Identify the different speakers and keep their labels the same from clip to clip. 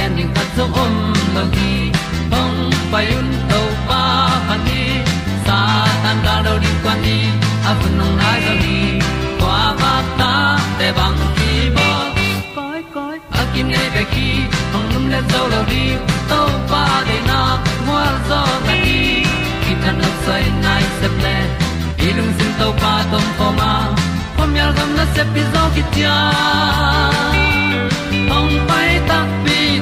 Speaker 1: gen ding khat zo om lo gi hong pai un to pa pa ni. Sa tan da do di kwan ni a bu nong nai zo ni kwa ba ta te bang ki bo koi koi a kim nei be ki hong lum le zo lo di to pa de na mo zo ta ni ki tan no sai nai se ple ilung sin to pa tom ko ma. Pom yal gam na se pi zo ki tia hong pai ta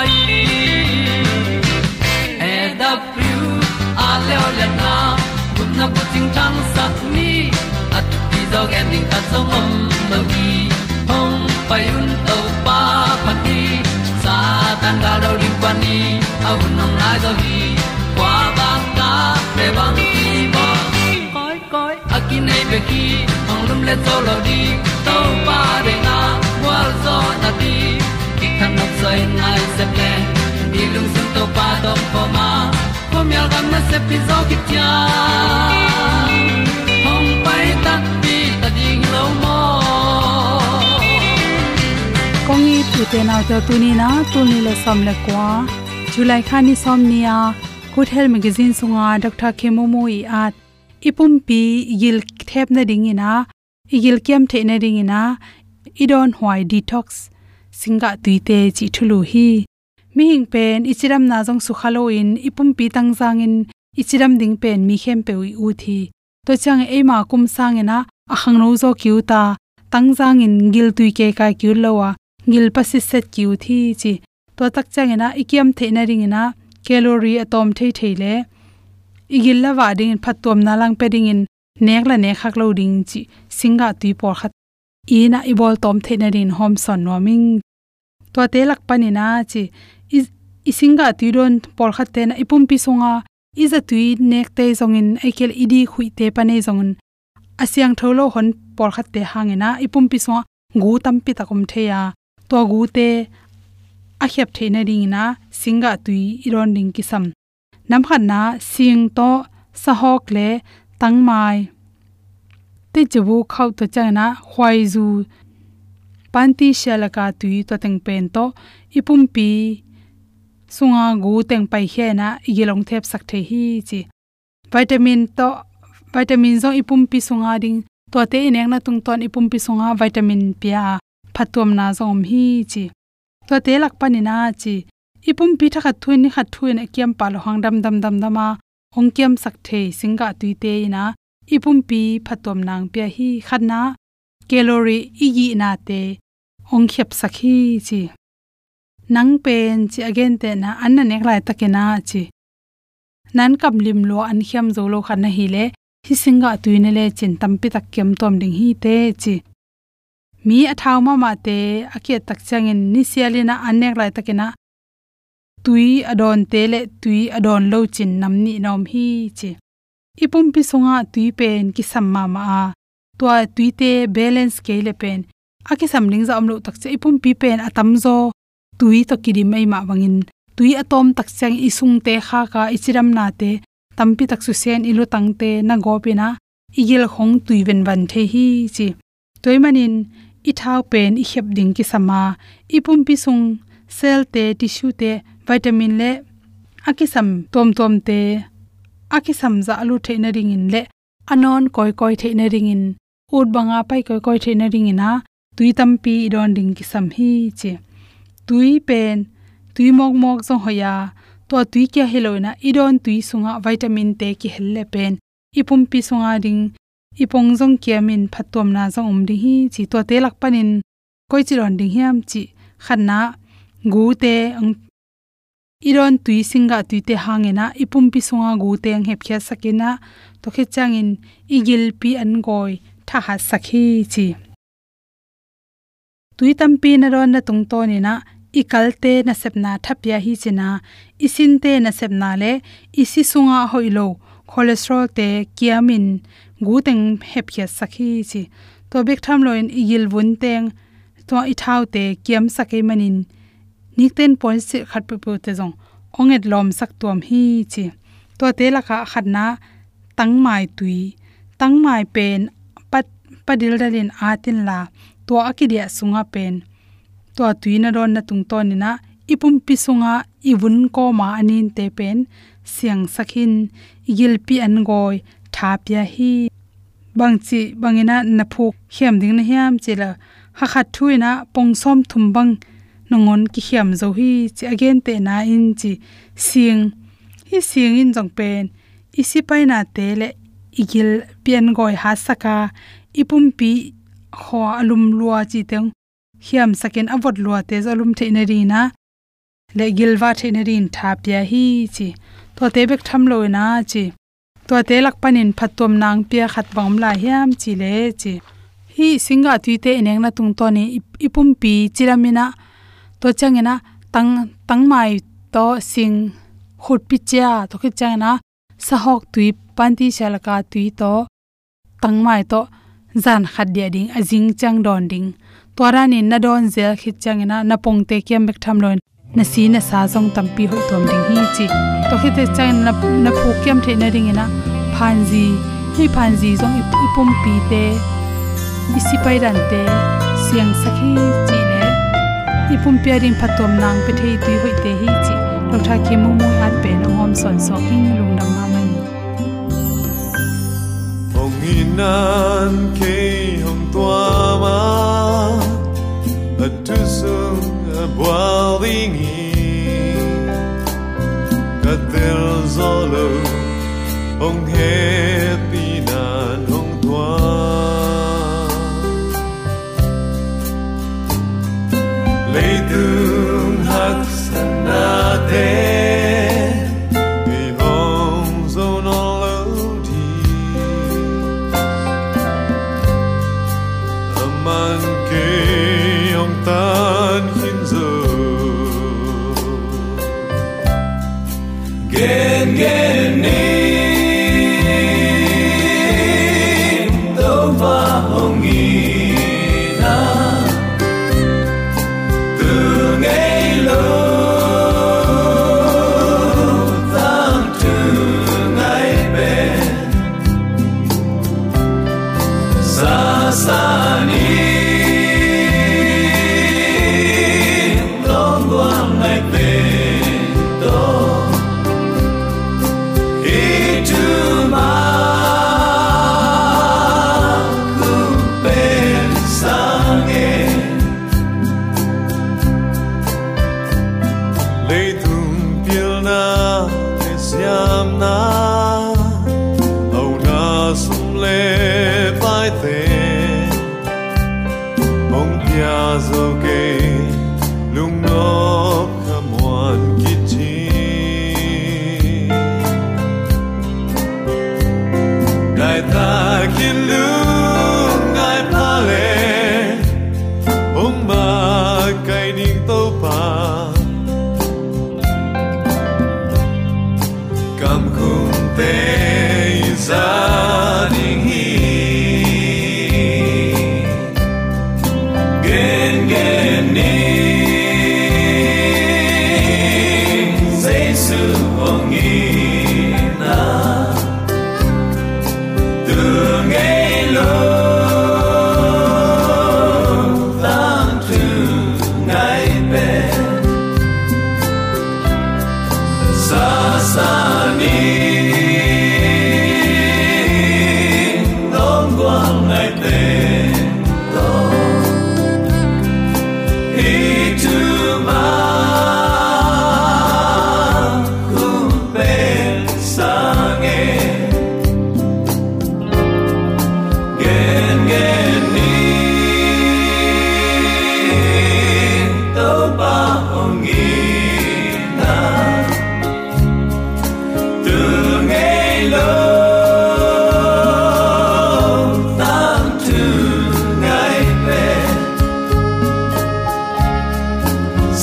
Speaker 1: mai e da thru a le le na. Kun na ko ting tang sat ni at ti dog ending ta so mom lo gi hong pai un to pa pa ti sa tan ga do ri pa ni a un nong lai do gi kwa ba ta pe bang ti bo koi koi a ki nei be ki ong lum le to lo di to pa de na wa zo na ti kan nok sai nai se ple ni lung sun to pa do po ma po mi al gam na se pi zo ki tia hong pai ta pi ta ding lo mo
Speaker 2: kongi tu te nau te tu ni na tu ni le som le kwa july khani som nia good health magazine sunga à, dr kemomo i at à. ipum pi, yil thep na ding ina igil kem the na ding ina. Idon hwai detox singa tuite chi thulu hi. Mi hing pen, ichiram na jong su khalo in, ipum pi tang jang in, ichiram ding pen mi khem pe u thi to chang e ma kum sang ina a khang no zo kyu ta. Tang jang in gil tui ke ka kyu lowa gil pasi set kyu thi chi. To tak chang ina ikiam the na ring ina calorie atom thei thei le. Igil la wa ding phatom na lang pe ding in, nek la ne khak lo ding chi. Singa tui por khat. Ina ibol tom the na rin hom son no ming to te lak panina chi isinga tuiron por khat te na ipum pi songa iza tui nek te zongin aikel idi khui te pane zongun. Asyang tholo hon por khat te hangena ipum pi songa gu tam pi takom theya. To gu te a khep theina ring na singa tui iron ding kisam, nam khan na sing to sahok le tangmai. Te chebu khau to chana hwai zu panti shalaka tui to teng pen to, ipum pi, sunga gu teng pai he na yelong thep sak the hi chi. Vitamin to, vitamin zo ipum pi sunga ding, to te ineng na tung ton ipum pi sunga vitamin pia phatom na zom hi chi. To te lak panina chi, ipum pi thakha thuin ni khat thuin kiam pal hang dam dam dam dama ong kiam sak the singa tuite na, ipum pi phatom nang pia hi khatna calorie igi na te ong khep sakhi chi. Nang pen chi again te na an na nek lai takena chi. Nan kam lim lo an khiam zo lo khan hi le hi singa tuine le chin tampi tak kem tom ding hi te chi. Mi athaw ma ma te akia tak changin ni sialina nek lai takena tui adon te le tui adon lo chin nam ni nom hi chi. Ipum pi songa tui pen ki samma ma a tua tuite balance ke le pen. Aki samling za omlo tak che ipum pi pen atam zo tui to kidi mai ma wangin. Tui atom tak chang isung te kha ka ichiram na te. Tampi tak su sen ilu tangte na gopina igil khong tui ven van the hi chi. Toimanin i thau pen i khep ding ki sama. Ipum pi sung cell te, tissue te, vitamin le. Akisam tom tom te. Akisam za alu the na ringin le. Anon koi koi the na ringin ut banga pai koi koi thena ring ina tui tampi don ding ki sam hi che tui pen tui mok mok zo hoya to tui kya heloina idon tui sunga vitamin te ki helle pen ipum pi sunga ding ipong jong kiamin phatom na jong um ding hi chi to te lak panin koi chi ron ding hiam chi khanna gu te ang iron tui singa tuite hangena ipum pi sunga gu te ang hep khya sakena to khe changin igil pi an goi tha ha sakhi chi tui tam pi na ron na tung to ni na ikalte na sepna thapya hi china isin te na sepna le isi sunga hoilo cholesterol te kiamin gu teng hep khya sakhi chi to bek tham loin igil bun teng to i thau te kiam sakai manin nikten point se khat pu pu te jong onget lom sak tuam hi chi to te la kha khatna tang mai tui tang mai pen pat padil dalin atin la to akidia sunga pen. To tuina ron na tung ton na, ipum pi sunga iwun ko ma anin te pen. Siang sakhin, igil pi an goi thapya hi. Bangchi bangina na phu hiam ding na hiam chela ha khat thuina pongsom thumbang nongon ki hiam zo hi. Chi again te na in chi sing hi sing in jong pen. Isi pai na te le igil pian goi ha saka ipum pi kho alum lua chi teng. Hiam saken avot lua te zalum the na ri na le gilwa the na rin tha hi chi. To te bek tham lo na chi. To te lak panin phatom nang pia khat bang la hiam chi le chi. Hi singa tuite eneng na tung to ni ipum pi chiramina to changena tang tangmai to sing khut pi cha to khi changena sahok tui panti shalaka tui to tangmai to zan khat dia ding ajing chang don ding. Tora ni na don zel khit chang na na pong te kem bek tham lon na si na sa jong tampi hoi tom ding hi chi. To khit te chang na na pu kem the na ring ina. Phanji hi phanji jong ipum pi te. Isi pai ran te. Siang sakhi chi le ipum pairing phatom nang pe thei tui hoi te hi chi. Lo tha ke mu mu at pe na hom son so king lung dam ma man
Speaker 3: hong khi ke hong tua ma a tu sung a boiling ka tel zolo hong happy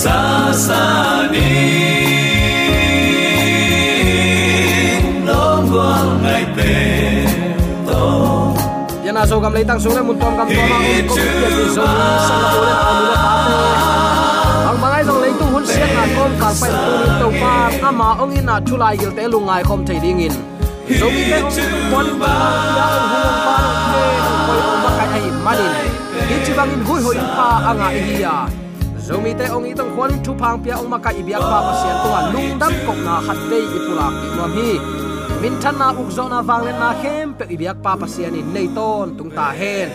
Speaker 3: xa xa đi. Nó quang ngày về. To
Speaker 4: yana zo gam leitang sung le mun tom gam to ma ko ko ye bi zo ni sang la ule amu la ta te ang bangai dong leitung hun siang na kom kar pai tu ni to pa ama ong in na thulai gil te lungai khom thei ding in zo mi te ong pon ba. ya ong hu pa te koi ong ba kai ai manin ki chi bang in hui hoi pa anga hi ya zomi te ong itong khwan thu phang pia ong maka ibyak pa pasien to lung dam kok na khat dei ipulak nom hi. Min than na uk zo na wang na hem pe ibyak pa pasien in nei ton tung ta hen.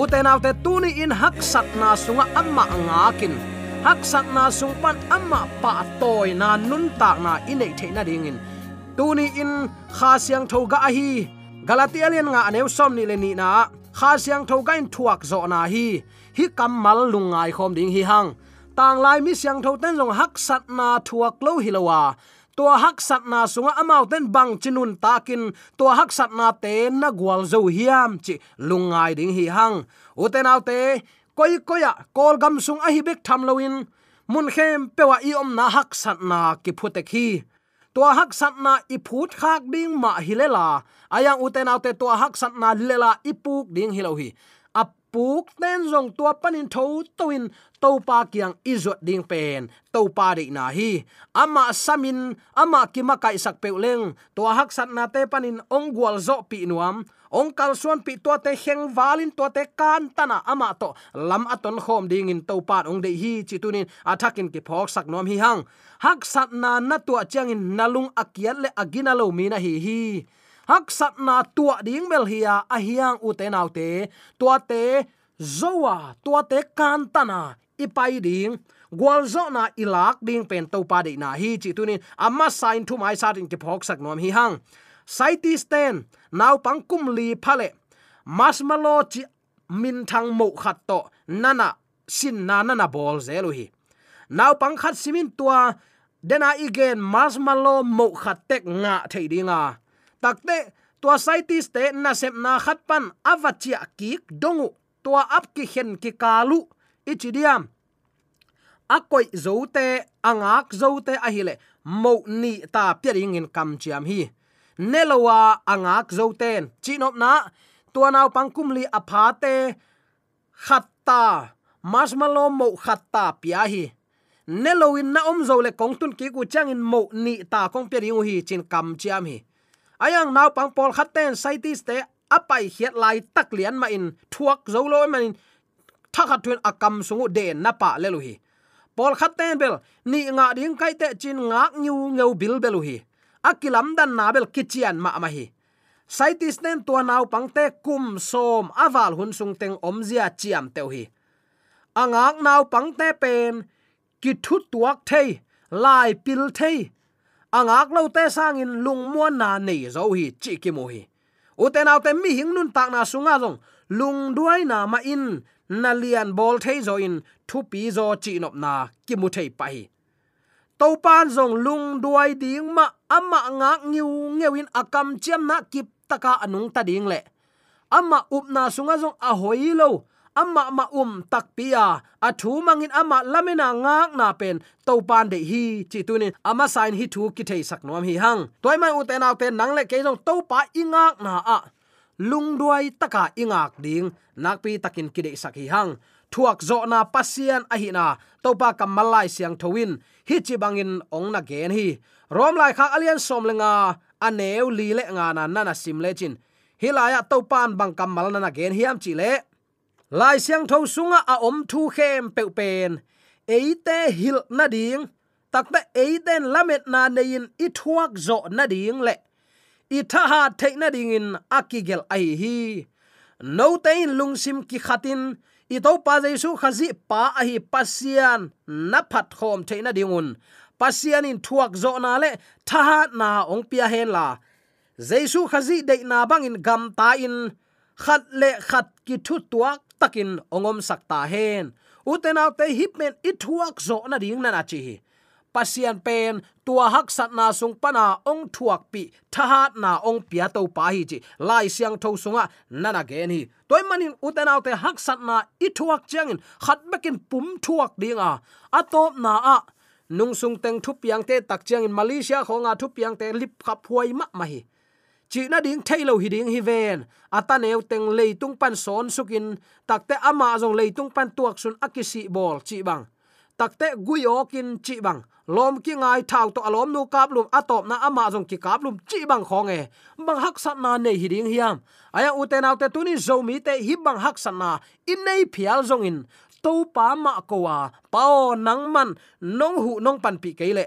Speaker 4: U te nau te tu ni in hak sak na sunga amma anga kin. Hak sak na sung pan amma pa toy na nun tak na inei the na ding in. Tu ni in kha siang tho ga hi. Galatia galatialian nga anew som ni le ni na. Kha siang tho ga in thuak zo na hi. Hi kamal lungai khom ding hi hang tang lai mi siang tho ten jong hak sat na thuak lo hilowa tua hak sat na sunga amau ten bang chinun takin. Tua hak sat na te na gwal zo hiam chi lungai ding hi hang. Uten autte koi koya kol gam sung a hi bek tham loin mun khem pewa i om na hak sat na ki phute khi. Tua hak sat na i phut khak ding ma hilela ayang uten autte tua hak sat na lela ipuk ding hilohi puk ten zong tua panin tho toin to pa kiang izot ding pen. To pa de na hi. Ama samin, ama kima kai sak peuleng tua hak sat na te panin ong gwal zo pi nuam. Ong kal suan pi tua te heng valin tua te kan tana ama to. Lam aton khom ding in to pa ong de hi chi tunin athakin ki phok sak nom hi hang. Hak sat na na tua chiang in nalung akiat le agina lo mi na hi hi hak sat na tua ding bel hia a hiang u te nau te. Tua te zowa, tua te kan tana ipai ding. Gwal zo na ilak ding pen to pa de na hi chi tunin amma sign to mai sat in ki phok sak nom hi hang. Saiti sten naw pang kum li phale masmalo chi min thang mo khat to nana sin na nana bol zelu hi. Naw pang khat simin tua dena igen masmalo mo khat tek nga thei dinga takte, tua saitis te na sep na khat pan avachia ki dongu, tua ap ki hen ki kalu. Ichidiam akoi zote angak zote ahile mo ni ta piring in kam chiam hi. Nelowa angak zoten chinop na, tua naw pangkum li aphate khatta marshmallow mo khatta pia hi. Nelowin na om zo le kong ki ku changin mo ni ta kong piring hi chin kam chiam hi ayang nau pang pol khaten saitis te, apai hiat lai tak lian ma in, thuak zo lo ma in thakhat thun akam sungu de na pa le lu hi. Pol khaten bel, ni nga ding kai te chin ngak nyu ngeu bil belu hi. Akilam dan na bel kichian ma ma hi. Saitis nen tua naw pangte kum som awal hun sung teng omzia chiam teu hi. Angak naw pangte pen, ki thu tuak thei, lai pil thei angak lo te sang in lung muan na nei zo hi chi ki mo hi. Uten autte mi hing nun tak na sunga zong. Lung duai na ma in, na lian bol thei zo in, thu pi zo chi nop na ki mu thei pa hi. To pan zong lung duai ding ma ama ngak ngiu ngewin akam chem na kip taka anung ta ding le. Ama up na sunga zong a hoi lo amma ma um tak pia a thu mangin ama lamina ngak na pen. To pan de hi, chi tunin. Ama sign hi thu ki thei sak nom hi hang. Toy mai uten au naw te nang le ke jong to pa ingak na a. Lung duai taka ingak ding. Nak pi takin ki de sak hi hang. Thuak zo na pasian a hi na. To pa kamalai siang thowin. Hi chi bangin ong na gen hi. Rom lai kha alian som lenga. Aneu li le nga na na sim le chin. Hilaya to pan bang kamal na na gen hiam chi le lai siang tho sunga a om à, thu khem pe pen eite hil na ding takta eiten lamet na nein i thuak zo na ding le i tha ha the na ding in akigel ai hi. No tein lungsim ki khatin i to pa jesu khazi pa a hi pasian na phat khom the na dingun pasian in thuak zo na le tha na ong pia hen la. Jesu khazi de na bang in gam ta in. Khat le khat ki thu tuak takin ongom sakta hen. Uten autte hipmen ithuak zo na ding na chi pasian pen, tua hak sat na sung pana ong thuak pi, thahat na ong pia to pa hi chi. Lai siang tho sunga nana gen hi. Toy manin uten te hak sat na ithuak thuak changin khat bekin pum thuak dinga atop na a. Nung sung teng thu piang te tak changin malaysia, khonga thu piang te lip khap huai ma ma hi chi na ding thailo hi ding hi ven. Ata neu teng leitung pan son sukin takte ama jong leitung pan tuak sun akisi bol chi bang. Takte guyokin chi bang. Lom ki ngai thau to alom nu kap lum atop na ama jong ki kap lum chi bang khong e. Bang hak san na nei hi ding hiam. Aya uten autte tuni zo mi te hi bang hak san na. In nei phial jong in. To pa ma ko wa pao nang man. Nong hu nong pan pi keile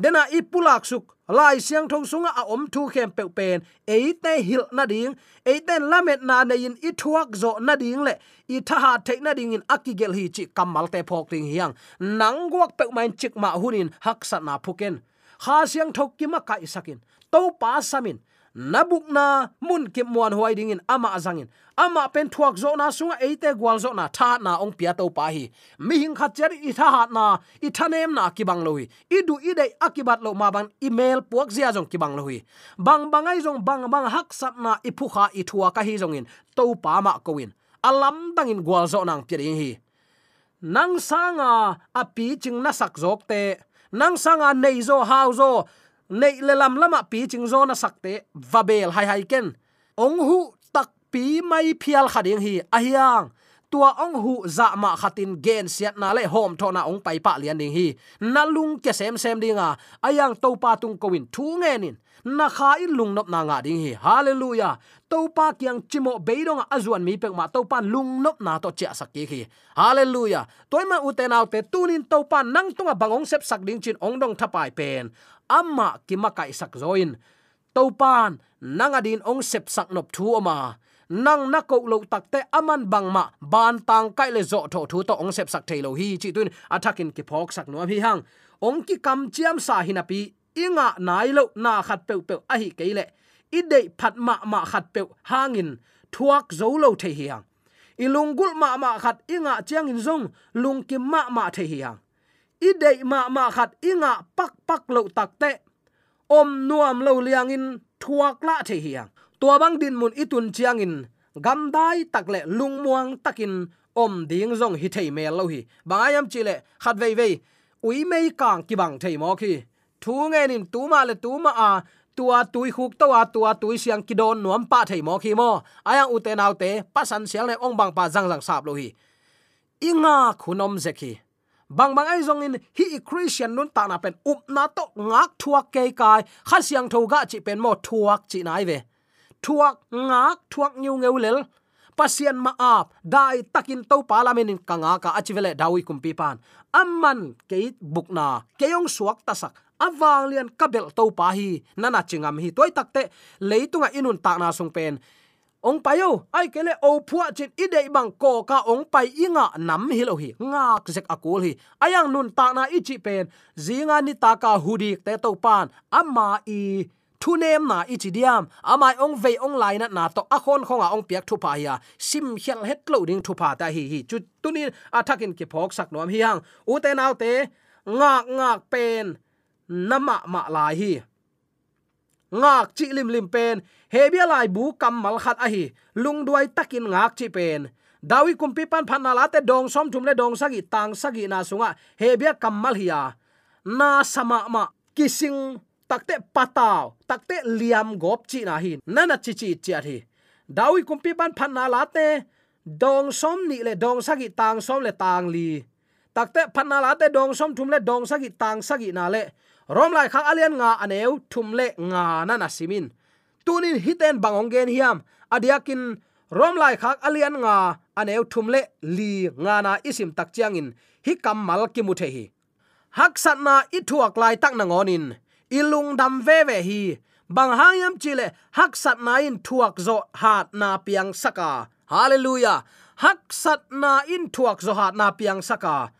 Speaker 4: dena ipulak suk, lai siang thong sunga a om thu khem pe pen. Eite hil na ding eite lamet na ne in i thuak zo na ding le. I tha ha the na ding in akigel hi chi kamal te phok ting hiang. Nang guak pe main chik ma hunin hak sa na phuken. Kha siang thok ki ma kai sakin. To pa samin nabuk na mun ki muan huai ding in ama azangin. Ama pen thuak zo na sunga eite gwal zo na, tha na ong pia to pa hi. Mi hing khat cher, i tha hat na, i thanem na ki bang lohi i du, i dei akibat lo ma bang, email puak zia jong ki bang lohi bang bangai jong bang bang hak sat na, i phu kha, i thua ka hi jong in. To pa ma ko in. Alam dang in gwal zo nang pi hi. Nang sanga api ching na sak jok te. Nang sanga nei zo hau zo nei le lam lama ah pi ching zona sakte vabel hai hai ken. Ong hu tak pi mai phial khading hi ahyang tua ong hu za ma khatin gen siat na le hom thona ong pai pa lian ding hi. Nalung ke sem sem dinga ah, ayang to pa tung kowin thu ngenin na kha in lung nop na nga ding hi. Hallelujah. To pa kyang chimo beidong azuan ah, mi pek ma to pa lung nop na to cha sakki hi. Hallelujah. Toy ma uten autte tunin to pa nang tunga bangong sep sak ding chin ong dong thapai pen amma ki makai sak zoin. To pan nanga din ong sep sak nop thu ama nang na ko lo takte aman bang ma, ban tang kai le zo tho thu to ong sep sak thelo hi chi tun atakin ki phok sak no hi hang. Ong ki kam chiam sa hinapi inga nai lo na khat pe pe a hi keile i dei phat ma ma khat pe hangin, thuak zo lo the hiang hang. Ilungul ma ma khat inga chiang in zong, lung kim ma ma the hiang i dei ma ma khat inga pak pak lo takte om nuam lo liang in, thuak la the hiang tua bang din mun itun chiang in, gam dai takle lung muang takin om ding zong hi thei me lo hi. Bangayam chile khat vei vei ui mei kang ki bang thei mo khi. Thu nge nin tu ma le tu ma a, tua tui khuk to a, tua tui siang ki don nuam pa thei mo khi mo aya u te nau te pasan sial le ong bang pa jang jang sap lo hi. Inga khunom zekhi bang bang ai zong in, hi christian nun ta na pen, up na to ngak thuak ke kai. Kha siang tho ga chi pen mo thuak chi nai ve. Thuak ngak, thuak nyu ngeu lel. Pasian ma ap, dai takin to parlament in kanga ka achivele dawi kumpi pan. Amman ke bukna keong suak tasak awang lian kabel to pa hi nana chingam hi. Toy takte leitunga inun ta na sung pen ong payo ai kele o phua chin i dei bang ko ka ong pai inga nam hi lo hi nga zek akul hi. Ayang nun ta na i chi pen zinga ni ta ka hudik te to pan ama i thu nem na i chi diam amai ong ve ong lai na na to akhon khonga ong à, piak thu pa ya sim hial het lo ding thu pa ta hi hi. Chu tunin athakin ki phok sak nom hi hang u te nau te ngak ngak pen nama ma lai hi ngak chi lim lim pen hebia lai bu kam mal khat a hi, lung duai takin ngak chi pen. Dawi kumpi pan phan na late dong som thum le dong sagi tang sagi na sunga hebia kamal hiya na sama ma, kising takte pataw takte liam gop chi na hin nana chi chi chi hi. Dawi kumpi pan phan na late dong som ni le dong sagi tang som le tang li. Takte phan na late dong som thum le dong sagi tang sagi na le rom lai khang alian nga aneu, thum le nga na na simin. Tunin hiten bangong gen hiam, adiakin rom lai khak alian nga aneu thum le li nga na isim tak chiang in hi kam mal ki mu the hi hak sat na i thuak lai tak na ngonin. Ilung dam ve ve hi. Bang hayam chile hak sat na in thuak zo hat na piang saka. Hallelujah! Hak sat na in thuak zo hat na piang saka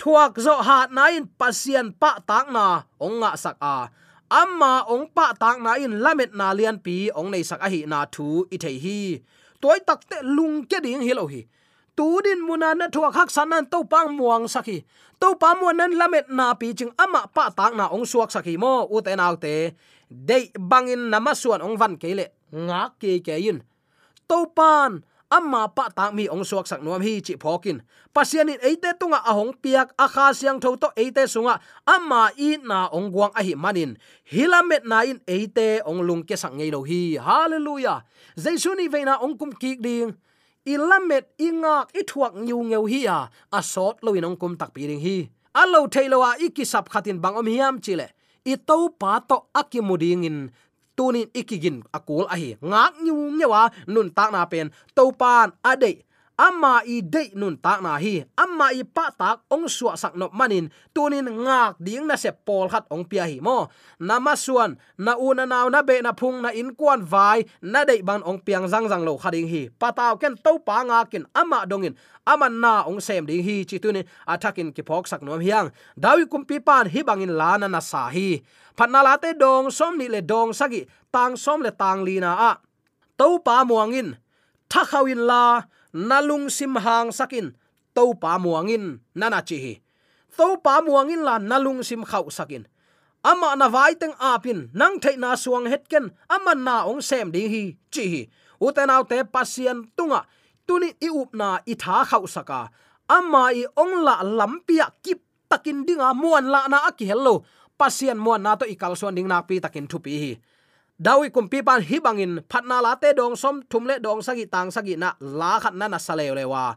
Speaker 4: thuak zo hat na in pasien pa tak na onga sak a. Amma ong pa tak na in lamet na lian pi ong nei sak a hi na thu i thei hi. Toy tak te lung ke ding hi lo hi. Tu din muna na thuak hak sanan to pang muang sakhi to pa mo nan lamet na pi ching ama pa tak na ong suak sakhi mo u te nau te. Dei bangin ông ong van kele ngak ke ke in to pan amma pa tak mi ong suak sak nuam hi chi phokin. Pasian in eite tunga ahong piak akha siang tho to eite sunga. Amma i na ong guang a hi manin. Hilamet na in eite ong lung ke sang ngei lo hi. Hallelujah. Jaisu ni veina ong kum ki ding. Ilamet inga i thuak nyu ngeu hi ya asot lo in ong kum tak pi ding hi. Alo thailowa ikisap khatin bangom hiam chile. I to pa to akimuding in tunin ikigin akul ahi. Ngak nyu nyewa nun tak na pen. Topan ade amma i de nun tak na hi. Amma i pa tak ong suwa sak no manin. Tunin ngak ding na se pol khat ong pia hi mo. Nama suan, na una naw na be na phung na in kwan vai, na dei ban ong piang zang zang lo khading hi. Pataw ken to pa nga kin amma dongin. Aman na ong sem ding hi chi tunin athakin ki phok sak nom hiang. Dawi kumpi pan hi bangin lana na sa hi. Phatna la te dong som ni le dong sagi tang som le tang li na a. To pa muangin thakawin la nalung sim hang sakin to pa muangin nana chi hi to pa muangin la nalung sim khau sakin. Ama na vai teng apin, nang thei na suang hetken ama na ong sem ding hi chi hi utenaw te pasien tunga, tuni i up na i tha khau saka. Ama i ong la lampia kip takin dinga muan la na aki hello. Pasien muan na to ikal suan ding na pi takin thu pi hi dawi kumpi pan hi bangin phatna la te dong som thumle dong sagi tang sagi na la khat na na salew lewa.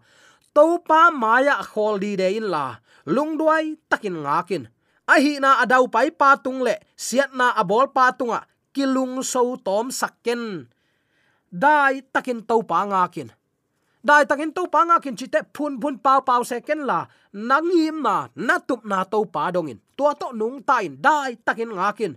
Speaker 4: To pa maya khol di de in la. Lung duai takin ngakin a hi na adau pai pa tung le. Siat na abol pa tunga. Kilung so tom sakken dai takin to pa ngakin dai takin to pa ngakin chite phun phun pau pau seken la. Nangim na natup na to pa dongin tua to nung tain dai takin ngakin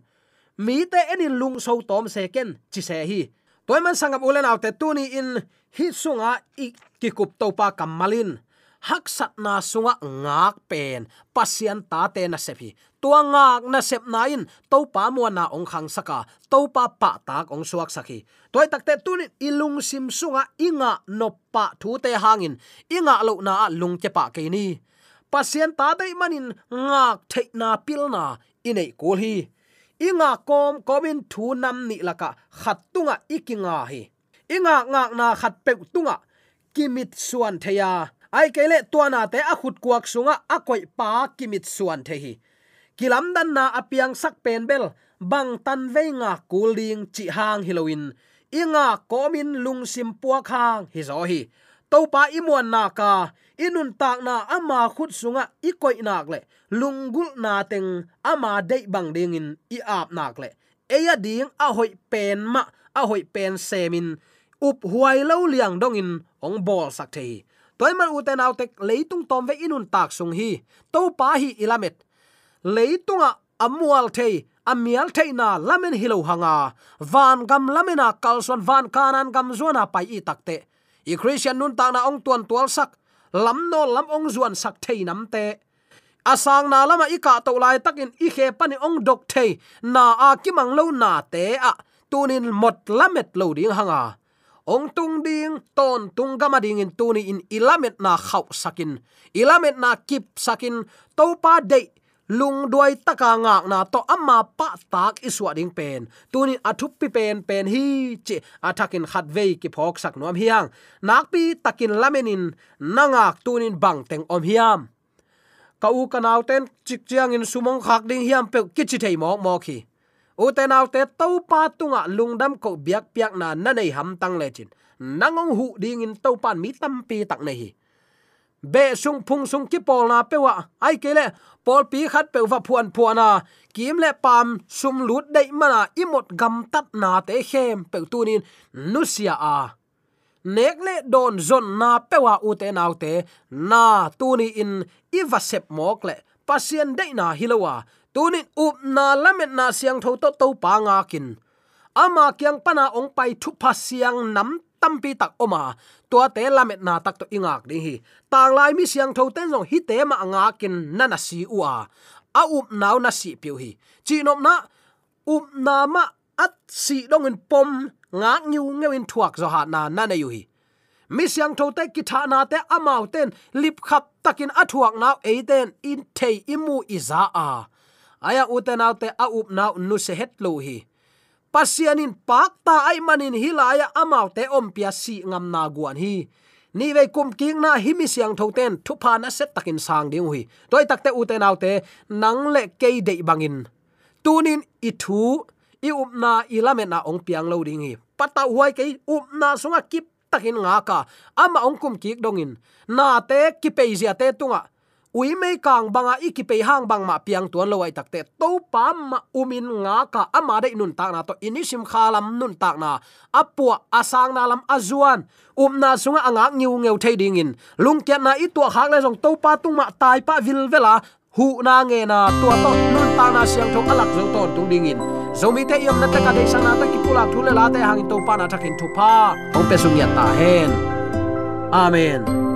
Speaker 4: mi te enin lung so tom seken chi se hi. Toy man sangap ulen autte tuni in hi sunga i ki kup to pa kamalin hak sat na sunga ngak pen, pasian ta te na se phi tua ngak na sep na in to pa mo na ong khang saka to pa pa tak ong suak saki. Toy takte tunin ilung sim sunga inga no pa thu te hangin inga lo na lung ke pa ke ni. Pasian ta dai manin ngak the na pil na inei kul hi inga kom komin thu nam ni laka, khat tunga ikinga hi. Inga ngak na khat pe tunga. Kimit suan theya. Ai kele tuana te a khut kuak sunga a koi pa kimit suan the hi. Kilam dan na apiang sak pen bel, bang tan nga kuling chi hang hiloin inga komin lung sim puak hang, hi zo hi to pa imuan na ka, inun tak na ama khut sunga ikoi nak le lungul na teng ama dei bang ding in i ap nak le. Eya ding a hoi pen ma, a hoi pen semin, up huai lo liang dong in ong bol sak thei. Toy man u ten autek leitung tom ve inun tak sung hi to pa hi ilamet. Leitunga amual thei, amial theina lamen hilo hanga, van gam lamena kalson van kanan gam zona pai i takte i christian nun tang na ong tuan tual sak, lam no lam ong zuan sak thei nam te. Asang na lama ika to lai takin i khe pani ong dok thei, na a kimang lo na te a. Tunin mot lamet lo ding hanga. Ong tung ding, ton tung gama ding in tuni in ilamet na khau sakin. Ilamet na kip sakin topa de lung duai taka ngak na to amma pa tak iswa ding pen. Tuni athup pi pen pen hi chi athakin khat vei ki phok sak nom hiang. Nak pi takin lamenin nangak tunin bang teng om hiam. Ka u kanau ten chik chiang in sumong khak ding hiam pe kichi thei mok mok hi. U te nau te to pa tunga lungdam ko biak piak na na nei ham tang le chin. Nangong hu ding in to pan mi tam pi tak nei hi be sung phung sung ki pol na pewa ai kele pol pi khat pe wa phuan phuana. Kim le pam, sum lut dei mana imot gam tat na te hem pe tunin nusia a. Nek le don zon na pewa ute naute na tuni in ivasep mok le, pasien dei na hilowa tunin up na lamet na siang tho to to pa nga kin. Ama kyang pana ong pai thu pa siang nam tampi tak oma. Tua te lamet na tak to ingak ding hi. Tang lai mi siang tho ten jong hi te ma anga kin nana si uwa a up naw na si piu hi. Chi nom na, up na ma at si dong in pom ngak nyu ngewin thuak zo ha na na na yu hi. Mi siang tho te ki tha na te amau ten, lip khap takin athuak naw e ten, in thei imu iza a. Aya uten autte a up na nu se het lo hi pasianin pakta ai manin hilaya amau te om pia si ngam na guan hi. Ni ve kum king na himi siang thoten thu pa na set takin sang ding hui. Toy takte uten autte nang le ke de bangin. Tunin i thu, i up na i lame na ong piang lo ding hi. Pata huai ke up um na sunga kip takin nga ka. Ama ong kum kik dongin na te, ki pe zia te tunga ui mei kang banga ikipe hang bang ma piang tuan lo takte to pa ma umin nga ka ama de nun tak na to inisim khalam nun tak na apua asang na lam azuan um na sunga anga ngiu ngeu thei ding in lung kya na i to hak le jong to pa tung ma tai pa vil vela hu na nge na tua to nun ta na siang thong alak zo ton tung ding in zomi te yom na ta ka de sang na ta ki pula thu le la te hang to pa na thakin thu pa. Ong pe sung ya ta hen amen.